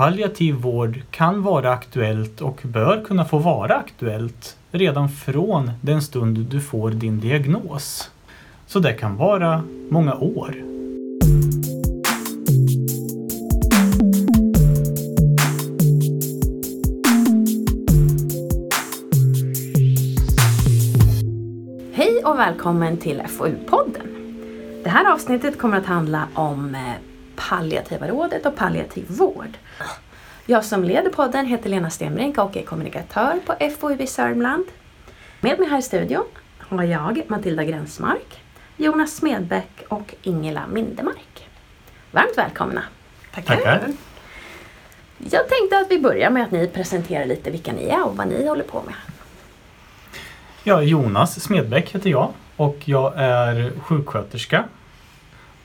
palliativ vård kan vara aktuellt och bör kunna få vara aktuellt redan från den stund du får din diagnos. Så det kan vara många år. Hej och välkommen till FoU-podden. Det här avsnittet kommer att handla om eh, palliativa rådet och palliativ vård. Jag som leder podden heter Lena Stenbrink och är kommunikatör på FoU i Sörmland. Med mig här i studion har jag Matilda Gränsmark, Jonas Smedbäck och Ingela Mindemark. Varmt välkomna! Tackar! Jag tänkte att vi börjar med att ni presenterar lite vilka ni är och vad ni håller på med. Ja, Jonas Smedbäck heter jag och jag är sjuksköterska.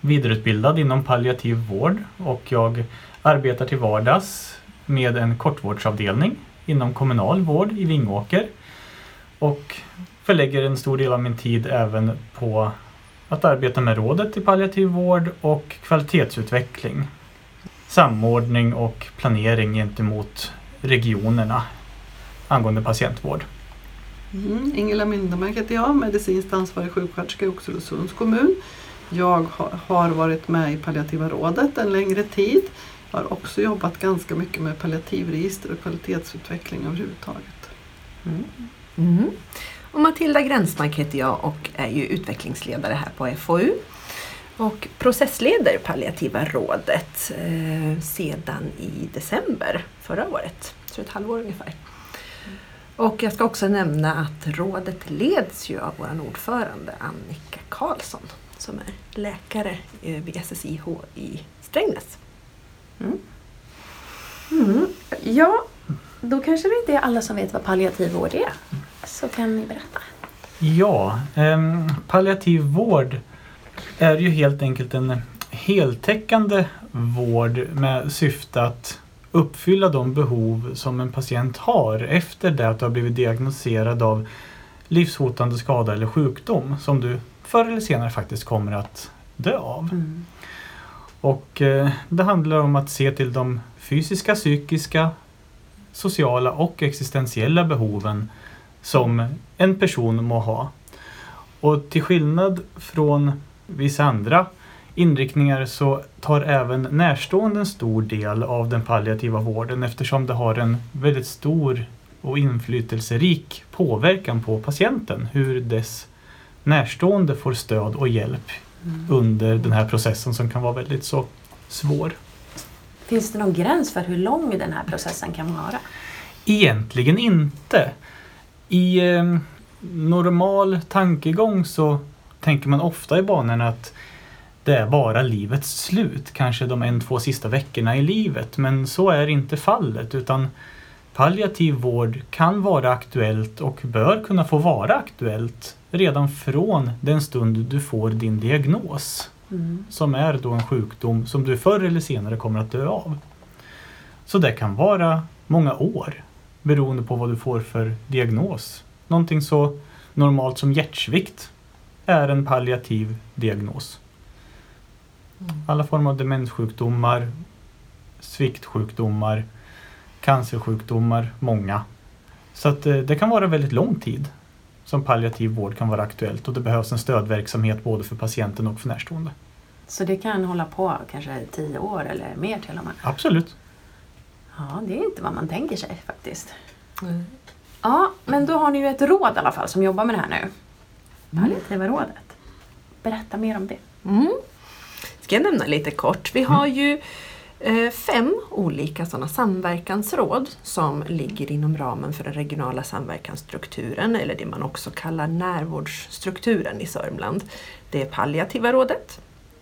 Vidareutbildad inom palliativ vård och jag arbetar till vardags med en kortvårdsavdelning inom kommunal vård i Vingåker. Och förlägger en stor del av min tid även på att arbeta med rådet i palliativ vård och kvalitetsutveckling. Samordning och planering gentemot regionerna angående patientvård. Mm, Ingela Myndemark heter jag, medicinskt ansvarig sjuksköterska i Oxelösunds kommun. Jag har varit med i palliativa rådet en längre tid. Jag har också jobbat ganska mycket med palliativregister och kvalitetsutveckling överhuvudtaget. Mm. mm. Och Matilda Gränsmark heter jag och är ju utvecklingsledare här på FoU. Och processleder palliativa rådet eh, sedan i december förra året, så ett halvår ungefär. Och jag ska också nämna att rådet leds ju av vår ordförande Annika Karlsson som är läkare eh, vid SSIH i Strängnäs. Mm. Ja, då kanske det inte är alla som vet vad palliativ vård är. Så kan ni berätta. Ja, ehm, palliativ vård är ju helt enkelt en heltäckande vård med syfte att uppfylla de behov som en patient har efter det att du har blivit diagnostiserad av livshotande skada eller sjukdom som du förr eller senare faktiskt kommer att dö av. Och eh, det handlar om att se till de fysiska, psykiska, sociala och existentiella behoven som en person må ha. Och till skillnad från vissa andra inriktningar så tar även närstående en stor del av den palliativa vården eftersom det har en väldigt stor och inflytelserik påverkan på patienten hur dess närstående får stöd och hjälp under den här processen som kan vara väldigt så svår. Finns det någon gräns för hur lång den här processen kan vara? Egentligen inte. I eh, normal tankegång så tänker man ofta i banorna att det är bara livets slut, kanske de en, två sista veckorna i livet. Men så är inte fallet utan palliativ vård kan vara aktuellt och bör kunna få vara aktuellt redan från den stund du får din diagnos. Som är då en sjukdom som du förr eller senare kommer att dö av. Så det kan vara många år beroende på vad du får för diagnos. Någonting så normalt som hjärtsvikt är en palliativ diagnos. Alla former av demenssjukdomar, sviktsjukdomar, cancersjukdomar, många. Så att eh, det kan vara väldigt lång tid som palliativ vård kan vara aktuellt och det behövs en stödverksamhet både för patienten och för närstående. Så det kan hålla på kanske tio år eller mer till och med? Absolut. Ja, det är inte vad man tänker sig faktiskt. Ja, men då har ni ju ett råd i alla fall som jobbar med det här nu. Palliativa rådet. Berätta mer om det. Mm. Ska jag nämna lite kort. Vi har ju eh, Eh, fem olika sådana samverkansråd som ligger inom ramen för den regionala samverkansstrukturen eller det man också kallar närvårdsstrukturen i Sörmland. Det är palliativa rådet,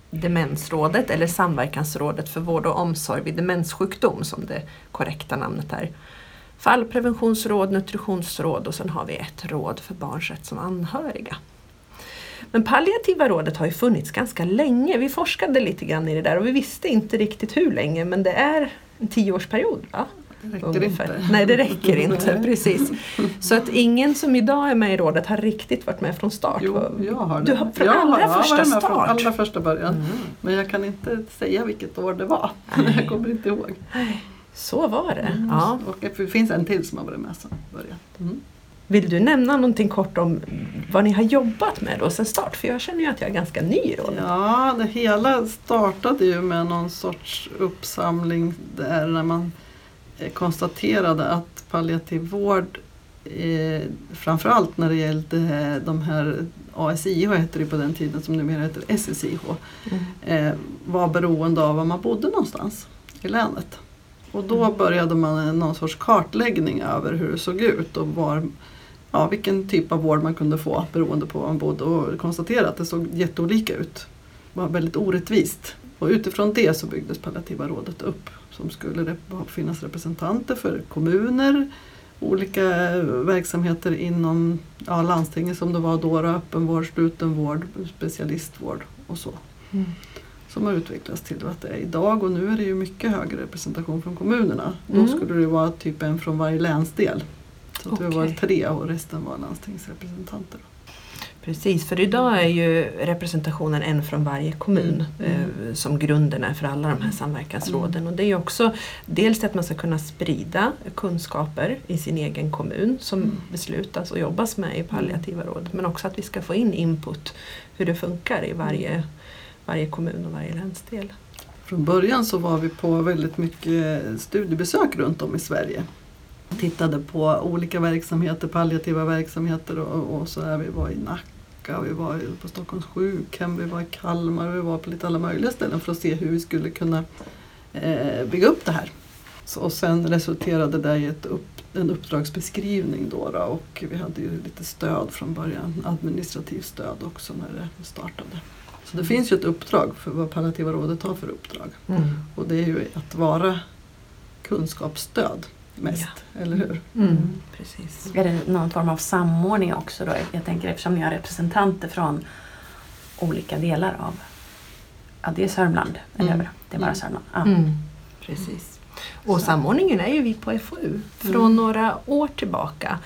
demensrådet eller samverkansrådet för vård och omsorg vid demenssjukdom som det korrekta namnet är. Fallpreventionsråd, nutritionsråd och sen har vi ett råd för barns rätt som anhöriga. Men palliativa rådet har ju funnits ganska länge. Vi forskade lite grann i det där och vi visste inte riktigt hur länge men det är en tioårsperiod. Va? Det räcker Ungefär. inte. Nej det räcker inte, precis. Så att ingen som idag är med i rådet har riktigt varit med från start. Jo, jag har det. Du har från jag allra jag har första med start? Från allra första början. Men jag kan inte säga vilket år det var. Nej. Jag kommer inte ihåg. Så var det. Mm. Ja. Och det finns en till som har varit med sedan början. Mm. Vill du nämna någonting kort om vad ni har jobbat med då sen start? För jag känner ju att jag är ganska ny i rollen. Ja, det hela startade ju med någon sorts uppsamling där när man eh, konstaterade att palliativ vård eh, framförallt när det gällde de här ASIH hette det på den tiden som numera heter SSIH Mm. eh, var beroende av var man bodde någonstans i länet. Och då Mm. började man någon sorts kartläggning över hur det såg ut och var, ja, vilken typ av vård man kunde få beroende på var man bodde och konstaterade att det såg jätteolika ut. Det var väldigt orättvist. Och utifrån det så byggdes Palliativa rådet upp som skulle finnas representanter för kommuner, olika verksamheter inom ja, landstinget som det var då, öppenvård, slutenvård, specialistvård och så Mm. som har utvecklats till vad det är idag och nu är det ju mycket högre representation från kommunerna. Mm. Då skulle det vara typ en från varje länsdel. Så att det var tre och resten var landstingsrepresentanter. Precis, för idag är ju representationen en från varje kommun Mm. eh, som grunden är för alla de här samverkansråden. Och det är också dels att man ska kunna sprida kunskaper i sin egen kommun som Mm. beslutas och jobbas med i palliativa råd. Men också att vi ska få in input hur det funkar i varje, varje kommun och varje länsdel. Från början så var vi på väldigt mycket studiebesök runt om i Sverige. Tittade på olika verksamheter, palliativa verksamheter och, och så där. Vi var i Nacka, vi var på Stockholms sjukhem, vi var i Kalmar, vi var på lite alla möjliga ställen för att se hur vi skulle kunna eh, bygga upp det här. Så, och sen resulterade det i ett upp, en uppdragsbeskrivning då, då och vi hade ju lite stöd från början, administrativt stöd också när det startade. Så det finns ju ett uppdrag för vad Palliativa rådet har för uppdrag. Och det är ju att vara kunskapsstöd mest, eller hur? Mm. Precis. Är det någon form av samordning också då? Jag tänker eftersom ni har representanter från olika delar av Ja, det är Sörmland, eller Mm. hur? Det är bara Mm. Sörmland. Ja. Mm. Precis. Och Så. samordningen är ju vi på FoU från Mm. några år tillbaka.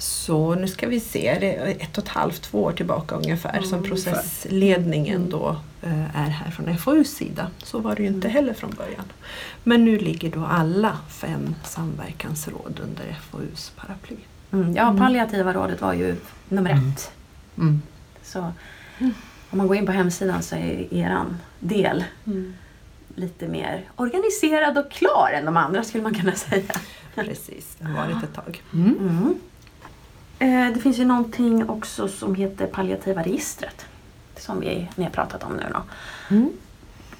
Så nu ska vi se, det är ett och ett halvt, två år tillbaka ungefär Ja, som processledningen Mm. då eh, är här från FoUs sida. Så var det ju inte Mm. heller från början. Men nu ligger då alla fem samverkansråd under FoUs paraply. Mm. ja, Mm. palliativa rådet var ju nummer Mm. ett. Mm. Så om man går in på hemsidan så är eran del Mm. lite mer organiserad och klar än de andra skulle man kunna säga. Precis, det har varit ett tag. Mm. Eh, det finns ju någonting också som heter palliativa registret. Som vi, ni har pratat om nu då. Mm.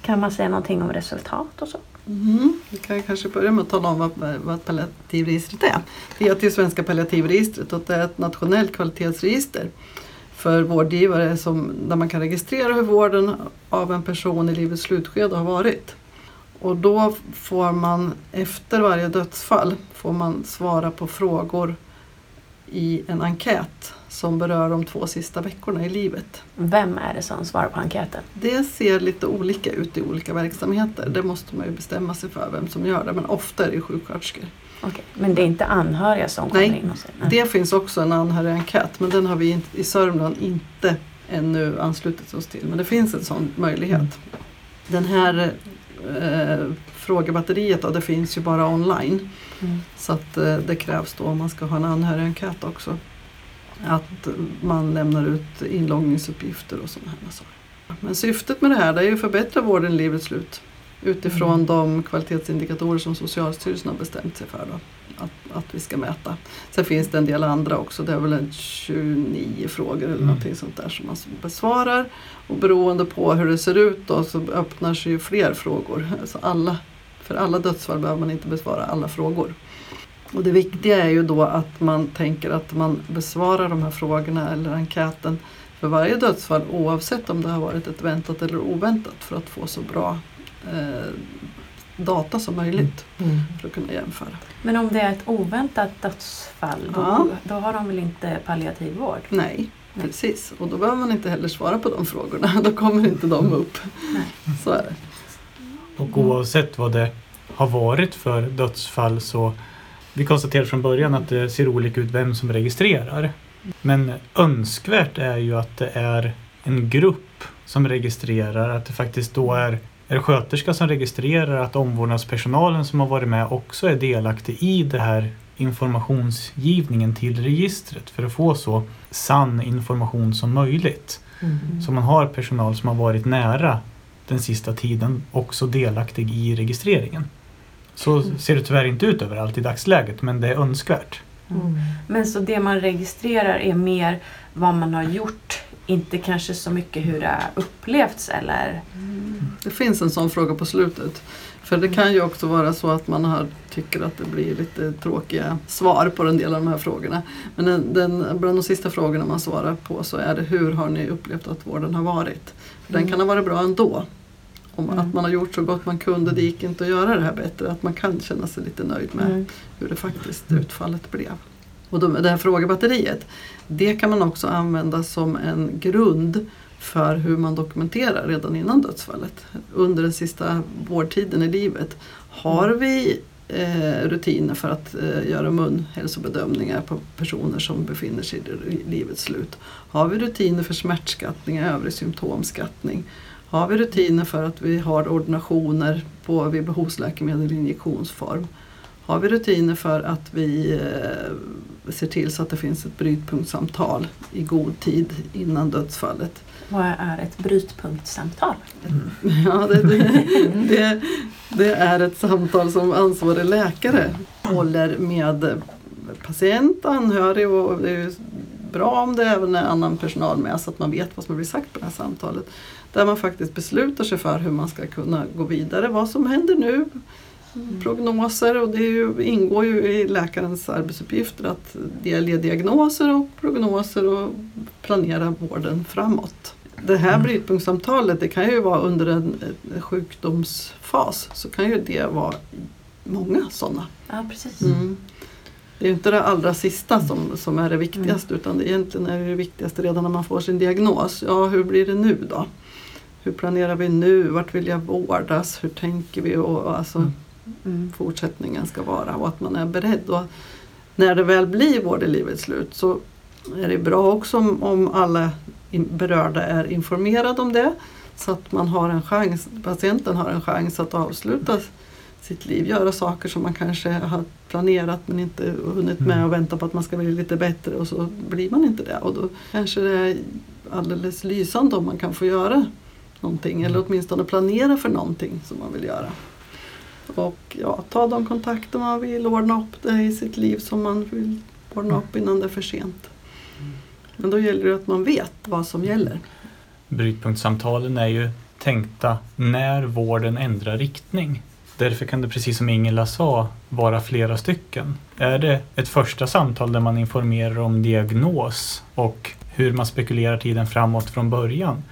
Kan man säga någonting om resultat och så? Mm. Vi kan kanske börja med att tala om vad, vad palliativregistret är. Det heter ju Svenska palliativregistret och det är ett nationellt kvalitetsregister för vårdgivare som, där man kan registrera hur vården av en person i livets slutskede har varit. Och då får man efter varje dödsfall får man svara på frågor i en enkät som berör de två sista veckorna i livet. Vem är det som svarar på enkäten? Det ser lite olika ut i olika verksamheter. Det måste man ju bestämma sig för vem som gör det. Men ofta är det sjuksköterskor. Okej, Men det är inte anhöriga som kommer Nej, in och säger? Det finns också en anhörigenkät men den har vi i Sörmland inte ännu anslutit oss till. Men det finns en sån möjlighet. Den här eh, frågebatteriet då, det finns ju bara online. Mm. Så att eh, det krävs då om man ska ha en anhörigenkät också. Att man lämnar ut inloggningsuppgifter och sådana här saker. Men syftet med det här det är ju att förbättra vården i livets slut. Utifrån Mm. de kvalitetsindikatorer som Socialstyrelsen har bestämt sig för då, att, att vi ska mäta. Sen finns det en del andra också. Det är väl en 29 frågor eller Mm. någonting sånt där som man besvarar. Och beroende på hur det ser ut då så öppnar sig ju fler frågor. Alltså alla, för alla dödsfall behöver man inte besvara alla frågor. Och det viktiga är ju då att man tänker att man besvarar de här frågorna eller enkäten för varje dödsfall oavsett om det har varit ett väntat eller oväntat för att få så bra eh, data som möjligt Mm. för att kunna jämföra. Men om det är ett oväntat dödsfall, då, Ja. då har de väl inte palliativ vård? Nej, Nej. precis. Och då behöver man inte heller svara på de frågorna. Då kommer inte de upp. Nej. Så är det. Och oavsett vad det har varit för dödsfall så vi konstaterar från början att det ser olika ut vem som registrerar. Men önskvärt är ju att det är en grupp som registrerar, att det faktiskt då är är sköterska som registrerar att omvårdnadspersonalen som har varit med också är delaktig i det här informationsgivningen till registret för att få så sann information som möjligt. Mm. Så man har personal som har varit nära den sista tiden också delaktig i registreringen. Så ser det tyvärr inte ut överallt i dagsläget men det är önskvärt. Mm. Men så det man registrerar är mer vad man har gjort, inte kanske så mycket hur det har upplevts eller? Det finns en sån fråga på slutet. För det kan ju också vara så att man har, tycker att det blir lite tråkiga svar på en del av de här frågorna. Men den, den, bland de sista frågorna man svarar på så är det hur har ni upplevt att vården har varit? För Den kan ha varit bra ändå. Om Mm. att man har gjort så gott man kunde, det gick inte att göra det här bättre. Att man kan känna sig lite nöjd med Mm. hur det faktiskt utfallet blev. Och då, det här frågebatteriet, det kan man också använda som en grund för hur man dokumenterar redan innan dödsfallet. Under den sista vårdtiden i livet. Har vi eh, rutiner för att eh, göra munhälsobedömningar på personer som befinner sig i livets slut? Har vi rutiner för smärtskattning övrig symptomskattning? Har vi rutiner för att vi har ordinationer på, vid behovsläkemedel i injektionsform? Har vi rutiner för att vi eh, ser till så att det finns ett brytpunktssamtal i god tid innan dödsfallet? Vad är ett brytpunktssamtal? Ja, det, det, det, det är ett samtal som ansvarig läkare håller med patient, anhörig och det är bra om det även är annan personal med så att man vet vad som blir sagt på det här samtalet. Där man faktiskt beslutar sig för hur man ska kunna gå vidare, vad som händer nu, prognoser och det ju, ingår ju i läkarens arbetsuppgifter att ge diagnoser och prognoser och planera vården framåt. Det här Mm. brytpunktssamtalet det kan ju vara under en, en sjukdomsfas så kan ju det vara många sådana. Ja, precis. Mm. Det är inte det allra sista som, som är det viktigaste utan det egentligen är det viktigaste redan när man får sin diagnos. Ja, hur blir det nu då? Hur planerar vi nu? Vart vill jag vårdas? Hur tänker vi? Och, och alltså, Mm. Mm. fortsättningen ska vara och att man är beredd. Och när det väl blir vård i livets slut så är det bra också om, om alla berörda är informerade om det. Så att man har en chans, patienten har en chans att avsluta sitt liv, göra saker som man kanske har planerat men inte hunnit med Mm. och vänta på att man ska bli lite bättre och så blir man inte det. Och då kanske det är alldeles lysande om man kan få göra någonting eller åtminstone planera för någonting som man vill göra. Och ja, ta de kontakter man vill, ordna upp det i sitt liv som man vill ordna upp innan det är för sent. Men då gäller det att man vet vad som gäller. Brytpunktssamtalen är ju tänkta när vården ändrar riktning. Därför kan det precis som Ingela sa vara flera stycken. Är det ett första samtal där man informerar om diagnos och hur man spekulerar tiden framåt från början?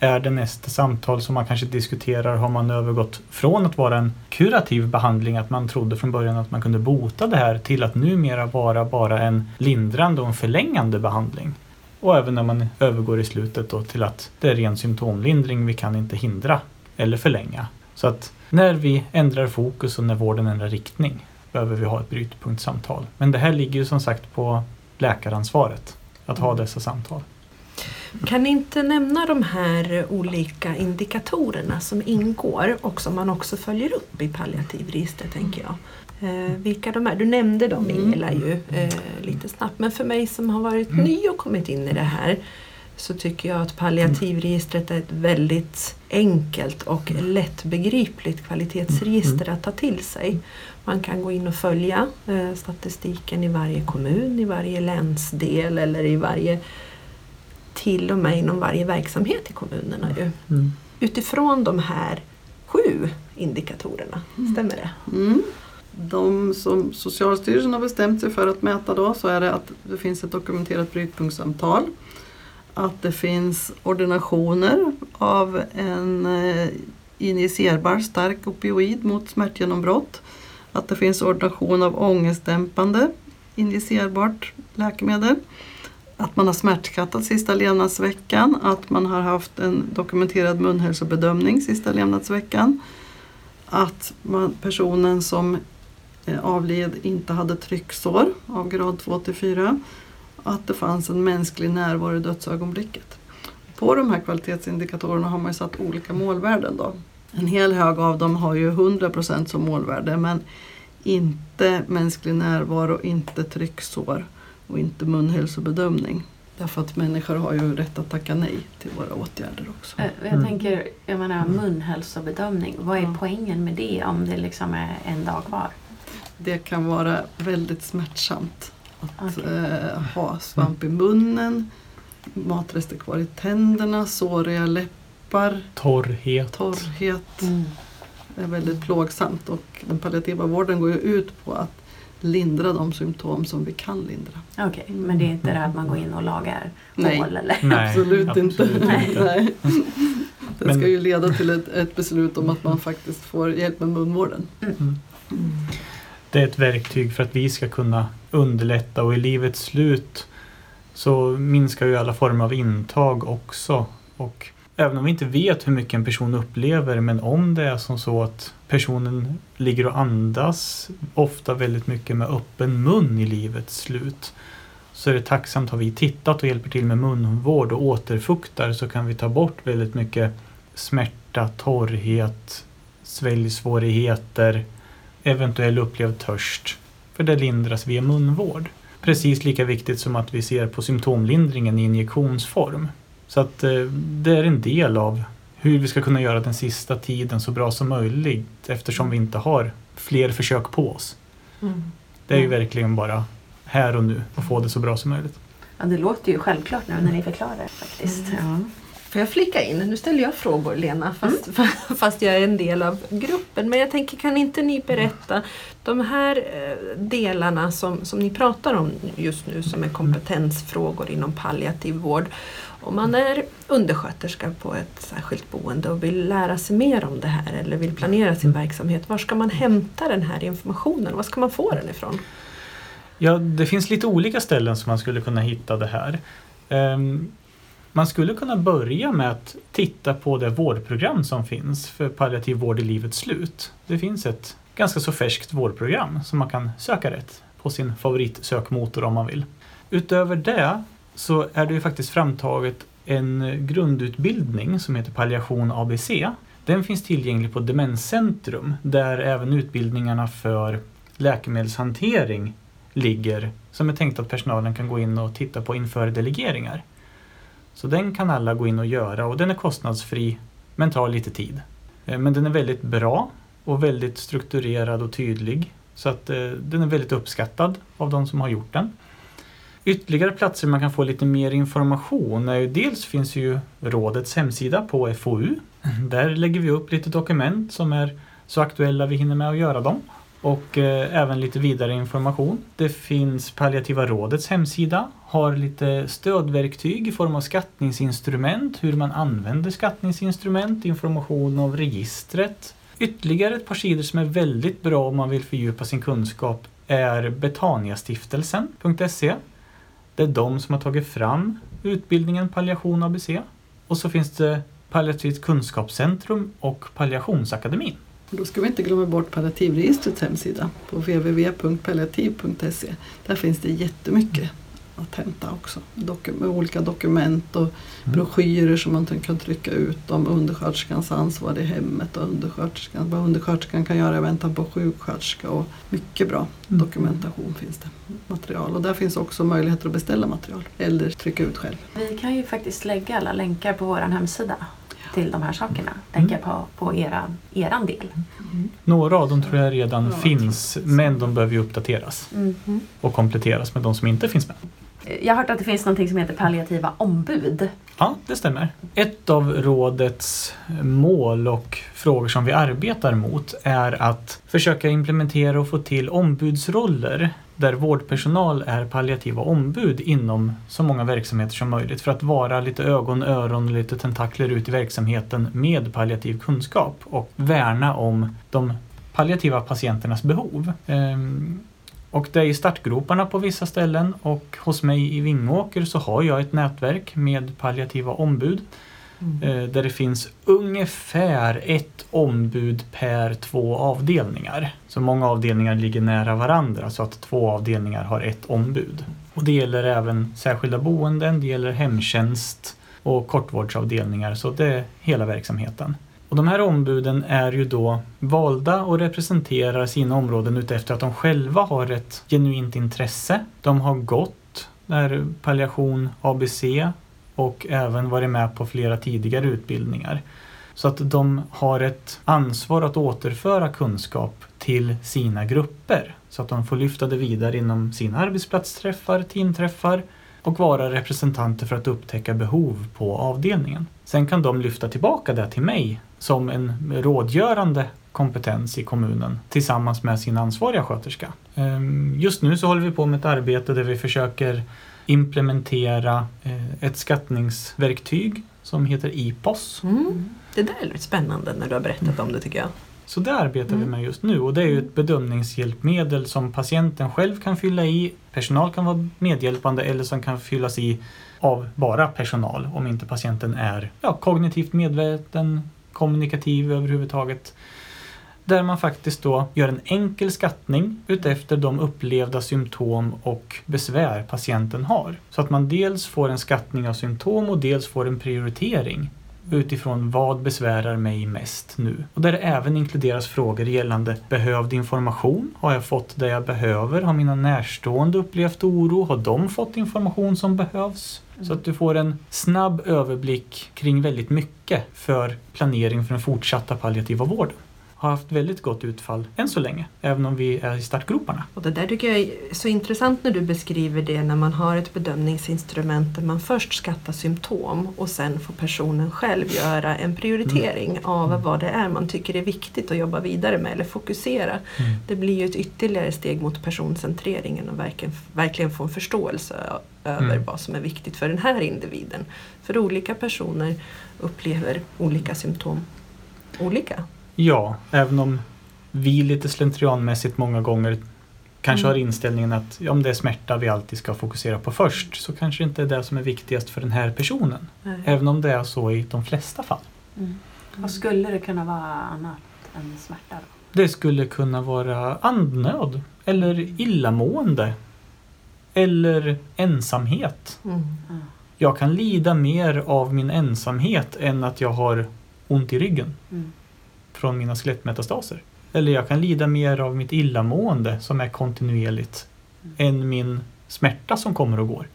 Är det nästa samtal som man kanske diskuterar, har man övergått från att vara en kurativ behandling, att man trodde från början att man kunde bota det här, till att numera vara bara en lindrande och en förlängande behandling? Och även när man övergår i slutet då till att det är ren symptomlindring, vi kan inte hindra eller förlänga. Så att när vi ändrar fokus och när vården ändrar riktning behöver vi ha ett brytpunktssamtal. Men det här ligger ju som sagt på läkaransvaret, att ha dessa samtal. Kan ni inte nämna de här olika indikatorerna som ingår och som man också följer upp i palliativregistret tänker jag. Eh, vilka de är? Du nämnde dem Mm. Ingela ju eh, lite snabbt men för mig som har varit Mm. ny och kommit in i det här så tycker jag att palliativregistret är ett väldigt enkelt och lättbegripligt kvalitetsregister att ta till sig. Man kan gå in och följa eh, statistiken i varje kommun, i varje länsdel eller i varje till och med inom varje verksamhet i kommunerna. Ju. Utifrån de här sju indikatorerna, stämmer det? Mm. De som Socialstyrelsen har bestämt sig för att mäta då så är det att det finns ett dokumenterat brytpunktssamtal. Att det finns ordinationer av en eh, injicerbar stark opioid mot smärtgenombrott. Att det finns ordination av ångestdämpande injicerbart läkemedel. Att man har smärtskattat sista levnadsveckan. Att man har haft en dokumenterad munhälsobedömning sista levnadsveckan. Att man, personen som eh, avled inte hade trycksår av grad 2 till 4. Att det fanns en mänsklig närvaro i dödsögonblicket. På de här kvalitetsindikatorerna har man ju satt olika målvärden. Då. En hel hög av dem har ju 100% som målvärde men inte mänsklig närvaro, inte trycksår och inte munhälsobedömning. Därför att människor har ju rätt att tacka nej till våra åtgärder också. Eh, Jag Mm. tänker, jag menar munhälsobedömning. Vad är Ja. poängen med det om det liksom är en dag kvar? Det kan vara väldigt smärtsamt att Okej. eh, ha svamp i munnen, matrester kvar i tänderna, såriga läppar, Torrhet. torrhet. Mm. Det är väldigt plågsamt och den palliativa vården går ju ut på att lindra de symptom som vi kan lindra. Okej, men det är inte det att man går in och lagar Nej. hål eller? Nej, absolut, inte. absolut inte. Nej. Det Men- ska ju leda till ett, ett beslut om att man faktiskt får hjälp med munvården. Mm. Det är ett verktyg för att vi ska kunna underlätta och i livets slut så minskar ju alla former av intag också. Och även om vi inte vet hur mycket en person upplever men om det är som så att personen ligger och andas ofta väldigt mycket med öppen mun i livets slut så är det tacksamt har vi tittat och hjälper till med munvård och återfuktar så kan vi ta bort väldigt mycket smärta, torrhet, sväljsvårigheter, eventuell upplevd törst. För det lindras via munvård. Precis lika viktigt som att vi ser på symptomlindringen i injektionsform. Så att eh, det är en del av hur vi ska kunna göra den sista tiden så bra som möjligt eftersom vi inte har fler försök på oss. Mm. Det är ju Mm. verkligen bara här och nu och få det så bra som möjligt. Ja, det låter ju självklart nu när ni förklarar faktiskt. Ja. Får jag flika in? Nu ställer jag frågor Lena fast, fast jag är en del av gruppen. Men jag tänker kan inte ni berätta de här eh, delarna som, som ni pratar om just nu som är kompetensfrågor inom palliativ vård. Om man är undersköterska på ett särskilt boende och vill lära sig mer om det här eller vill planera sin verksamhet. Var ska man hämta den här informationen? Var ska man få den ifrån? Ja, det finns lite olika ställen som man skulle kunna hitta det här. Ehm, man skulle kunna börja med att titta på det vårdprogram som finns för palliativ vård i livets slut. Det finns ett ganska så färskt vårdprogram som man kan söka rätt på sin favoritsökmotor om man vill. Utöver det så är det ju faktiskt framtaget en grundutbildning som heter Palliation ABC. Den finns tillgänglig på Demenscentrum där även utbildningarna för läkemedelshantering ligger som är tänkt att personalen kan gå in och titta på inför delegeringar. Så den kan alla gå in och göra och den är kostnadsfri men tar lite tid. Eh, men den är väldigt bra och väldigt strukturerad och tydlig så att eh, den är väldigt uppskattad av de som har gjort den. Ytterligare platser man kan få lite mer information är ju dels finns ju rådets hemsida på FoU. Där lägger vi upp lite dokument som är så aktuella vi hinner med att göra dem och eh, även lite vidare information. Det finns Palliativa rådets hemsida, har lite stödverktyg i form av skattningsinstrument, hur man använder skattningsinstrument, information om registret. Ytterligare ett par sidor som är väldigt bra om man vill fördjupa sin kunskap är Betaniastiftelsen.se. Det är de som har tagit fram utbildningen Palliation ABC. Och så finns det Palliativt kunskapscentrum och Palliationsakademin. Då ska vi inte glömma bort palliativregistrets hemsida på www.palliativ.se. Där finns det jättemycket att hämta också. Doku- med olika dokument och broschyrer som man kan trycka ut om undersköterskans ansvar i hemmet och undersköterskan, vad undersköterskan kan göra i väntan på sjuksköterska och mycket bra Mm. dokumentation finns det. Material och där finns också möjligheter att beställa material eller trycka ut själv. Vi kan ju faktiskt lägga alla länkar på vår hemsida till de här sakerna. Tänker jag på, på era, eran del. Några av dem tror jag redan finns men de behöver ju uppdateras Mhm. och kompletteras med de som inte finns med. Jag har hört att det finns något som heter palliativa ombud. Ja, det stämmer. Ett av rådets mål och frågor som vi arbetar mot är att försöka implementera och få till ombudsroller där vårdpersonal är palliativa ombud inom så många verksamheter som möjligt för att vara lite ögon, öron och lite tentakler ut i verksamheten med palliativ kunskap och värna om de palliativa patienternas behov. Ehm, och det är i startgroparna på vissa ställen och hos mig i Vingåker så har jag ett nätverk med palliativa ombud eh, där det finns ungefär ett ombud per två avdelningar. Så många avdelningar ligger nära varandra så att två avdelningar har ett ombud. Och det gäller även särskilda boenden, det gäller hemtjänst och kortvårdsavdelningar så det är hela verksamheten. Och de här ombuden är ju då valda och representerar sina områden utefter att de själva har ett genuint intresse. De har gått där palliation ABC och även varit med på flera tidigare utbildningar. Så att de har ett ansvar att återföra kunskap till sina grupper. Så att de får lyfta det vidare inom sina arbetsplatsträffar, teamträffar och vara representanter för att upptäcka behov på avdelningen. Sen kan de lyfta tillbaka det till mig som en rådgörande kompetens i kommunen tillsammans med sin ansvariga sköterska. Ehm, just nu så håller vi på med ett arbete där vi försöker implementera eh, ett skattningsverktyg som heter IPOS. Mm. Det där är lite spännande när du har berättat om det tycker jag. Så det arbetar vi Mm. med just nu och det är ju ett bedömningshjälpmedel som patienten själv kan fylla i, personal kan vara medhjälpande eller som kan fyllas i av bara personal om inte patienten är ja, kognitivt medveten, kommunikativ överhuvudtaget. Där man faktiskt då gör en enkel skattning utefter de upplevda symptom och besvär patienten har. Så att man dels får en skattning av symptom och dels får en prioritering utifrån vad besvärar mig mest nu. Och där det även inkluderas frågor gällande behövd information. Har jag fått det jag behöver? Har mina närstående upplevt oro? Har de fått information som behövs? Så att du får en snabb överblick kring väldigt mycket för planering för den fortsatta palliativa vården. Har haft väldigt gott utfall än så länge, även om vi är i startgroparna. Och det där tycker jag är så intressant när du beskriver det när man har ett bedömningsinstrument där man först skattar symptom och sen får personen själv göra en prioritering av vad det är man tycker är viktigt att jobba vidare med eller fokusera. Det blir ju ett ytterligare steg mot personcentreringen och verkligen, verkligen få en förståelse över Mm. vad som är viktigt för den här individen. För olika personer upplever olika symptom olika. Ja, även om vi lite slentrianmässigt många gånger kanske Mm. har inställningen att om det är smärta vi alltid ska fokusera på först så kanske det inte är det som är viktigast för den här personen. Nej. Även om det är så i de flesta fall. Mm. Vad skulle det kunna vara annat än smärta då? Det skulle kunna vara andnöd eller illamående eller ensamhet. Mm. Jag kan lida mer av min ensamhet än att jag har ont i ryggen Mm. Från mina skelettmetastaser. Eller jag kan lida mer av mitt illamående som är kontinuerligt än min smärta som kommer och går.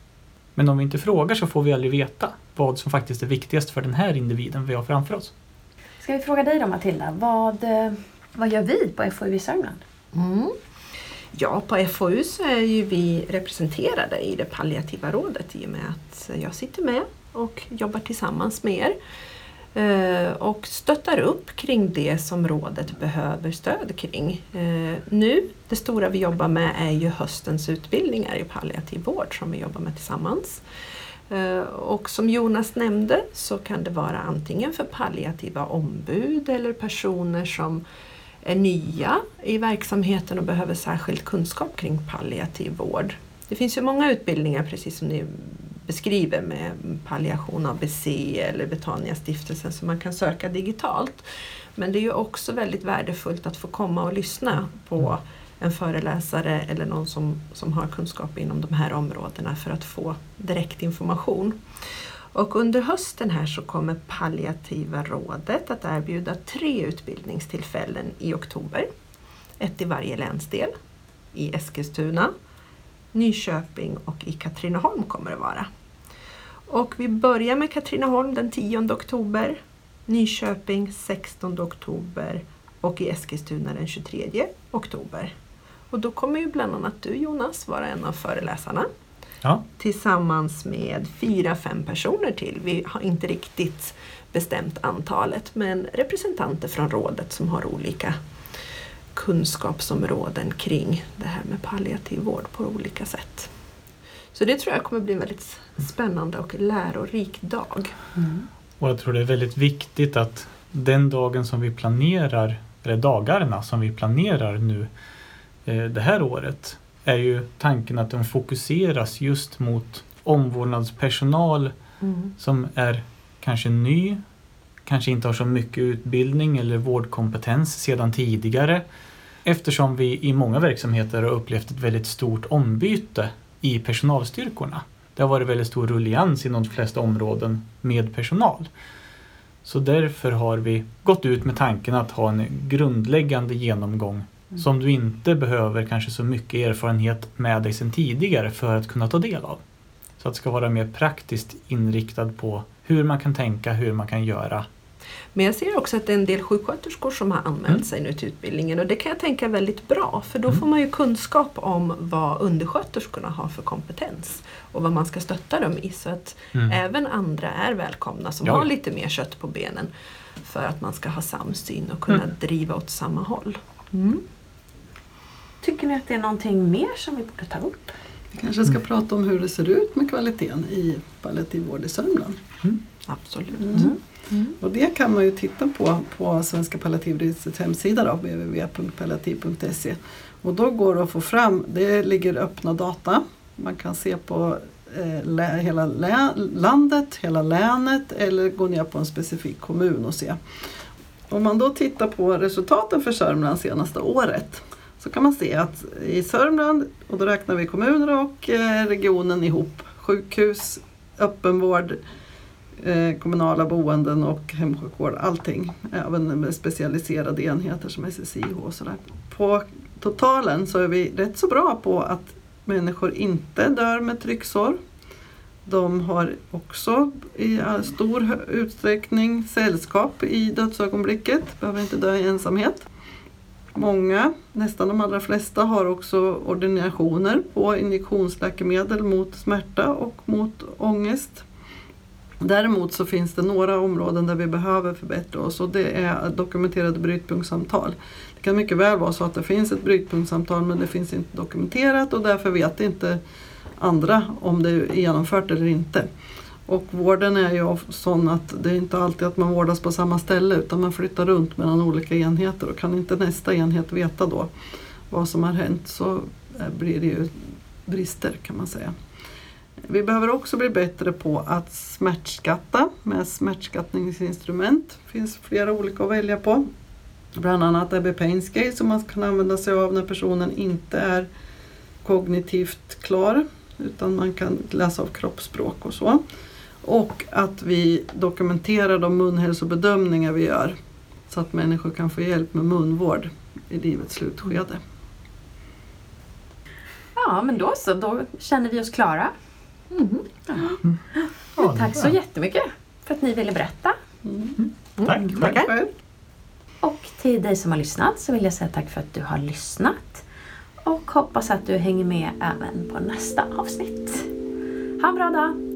Men om vi inte frågar så får vi aldrig veta vad som faktiskt är viktigast för den här individen vi har framför oss. Ska vi fråga dig då Matilda, vad, eh, vad gör vi på FoU i Sörmland? Mm. Ja, på FoU så är ju vi representerade i det palliativa rådet i och med att jag sitter med och jobbar tillsammans med er. Eh, och stöttar upp kring det som rådet behöver stöd kring. Eh, nu, det stora vi jobbar med är ju höstens utbildningar i palliativ vård som vi jobbar med tillsammans. Eh, och som Jonas nämnde så kan det vara antingen för palliativa ombud eller personer som är nya i verksamheten och behöver särskild kunskap kring palliativ vård. Det finns ju många utbildningar precis som ni beskriver med palliation ABC eller Betania-stiftelsen som man kan söka digitalt. Men det är ju också väldigt värdefullt att få komma och lyssna på en föreläsare eller någon som, som har kunskap inom de här områdena för att få direkt information. Och under hösten här så kommer Palliativa rådet att erbjuda tre utbildningstillfällen i oktober. Ett i varje länsdel. I Eskilstuna, Nyköping och i Katrineholm kommer det vara. Och vi börjar med Katrineholm den 10 oktober, Nyköping 16 oktober och i Eskilstuna den 23 oktober. Och då kommer ju bland annat du Jonas vara en av föreläsarna Ja, tillsammans med fyra, fem personer till. Vi har inte riktigt bestämt antalet men representanter från rådet som har olika kunskapsområden kring det här med palliativ vård på olika sätt. Så det tror jag kommer bli en väldigt spännande och lärorik dag. och jag tror det är väldigt viktigt att den dagen som vi planerar, eller dagarna som vi planerar nu eh, det här året, är ju tanken att de fokuseras just mot omvårdnadspersonal som är kanske ny, kanske inte har så mycket utbildning eller vårdkompetens sedan tidigare. Eftersom vi i många verksamheter har upplevt ett väldigt stort ombyte i personalstyrkorna. Det har varit väldigt stor rullians inom de flesta områden med personal. Så därför har vi gått ut med tanken att ha en grundläggande genomgång som du inte behöver kanske så mycket erfarenhet med dig sedan tidigare för att kunna ta del av. Så att det ska vara mer praktiskt inriktad på hur man kan tänka, hur man kan göra. Men jag ser också att det är en del sjuksköterskor som har anmält Mm. sig nu till utbildningen och det kan jag tänka är väldigt bra för då Mm. får man ju kunskap om vad undersköterskorna har för kompetens och vad man ska stötta dem i så att Mm. även andra är välkomna som Ja, har lite mer kött på benen för att man ska ha samsyn och kunna Mm. driva åt samma håll. Mm. Tycker ni att det är någonting mer som vi borde ta upp? Vi kanske ska prata om hur det ser ut med kvaliteten i palliativ vård i Sörmland. Absolut. Mm. Och det kan man ju titta på på Svenska palliativregistrets hemsida då, www.palliativ.se. Och då går det att få fram, det ligger öppna data. Man kan se på eh, lä, hela lä, landet, hela länet eller gå ner på en specifik kommun och se. Om man då tittar på resultaten för Sörmland senaste året så kan man se att i Sörmland, och då räknar vi kommuner och eh, regionen ihop, sjukhus, öppenvård, Eh, kommunala boenden och hemsjukvård, allting. Även med specialiserade enheter som SSIH och sådär. På totalen så är vi rätt så bra på att människor inte dör med trycksår. De har också i stor utsträckning sällskap i dödsögonblicket, behöver inte dö i ensamhet. Många, nästan de allra flesta, har också ordinationer på injektionsläkemedel mot smärta och mot ångest. Däremot så finns det några områden där vi behöver förbättra oss och det är dokumenterade brytpunktssamtal. Det kan mycket väl vara så att det finns ett brytpunktssamtal men det finns inte dokumenterat och därför vet inte andra om det är genomfört eller inte. Och vården är ju sån att det är inte alltid att man vårdas på samma ställe utan man flyttar runt mellan olika enheter och kan inte nästa enhet veta då vad som har hänt så blir det ju brister kan man säga. Vi behöver också bli bättre på att smärtskatta med smärtskattningsinstrument. Det finns flera olika att välja på. Bland annat Ebbe Pain-scale som man kan använda sig av när personen inte är kognitivt klar utan man kan läsa av kroppsspråk och så. Och att vi dokumenterar de munhälsobedömningar vi gör så att människor kan få hjälp med munvård i livets slutskede. Ja, men då så. Då känner vi oss klara. Mm. Ja, Tack så jättemycket för att ni ville berätta. Mm. Tack, tack. Tack själv! Och till dig som har lyssnat så vill jag säga tack för att du har lyssnat. Och hoppas att du hänger med även på nästa avsnitt. Ha en bra dag!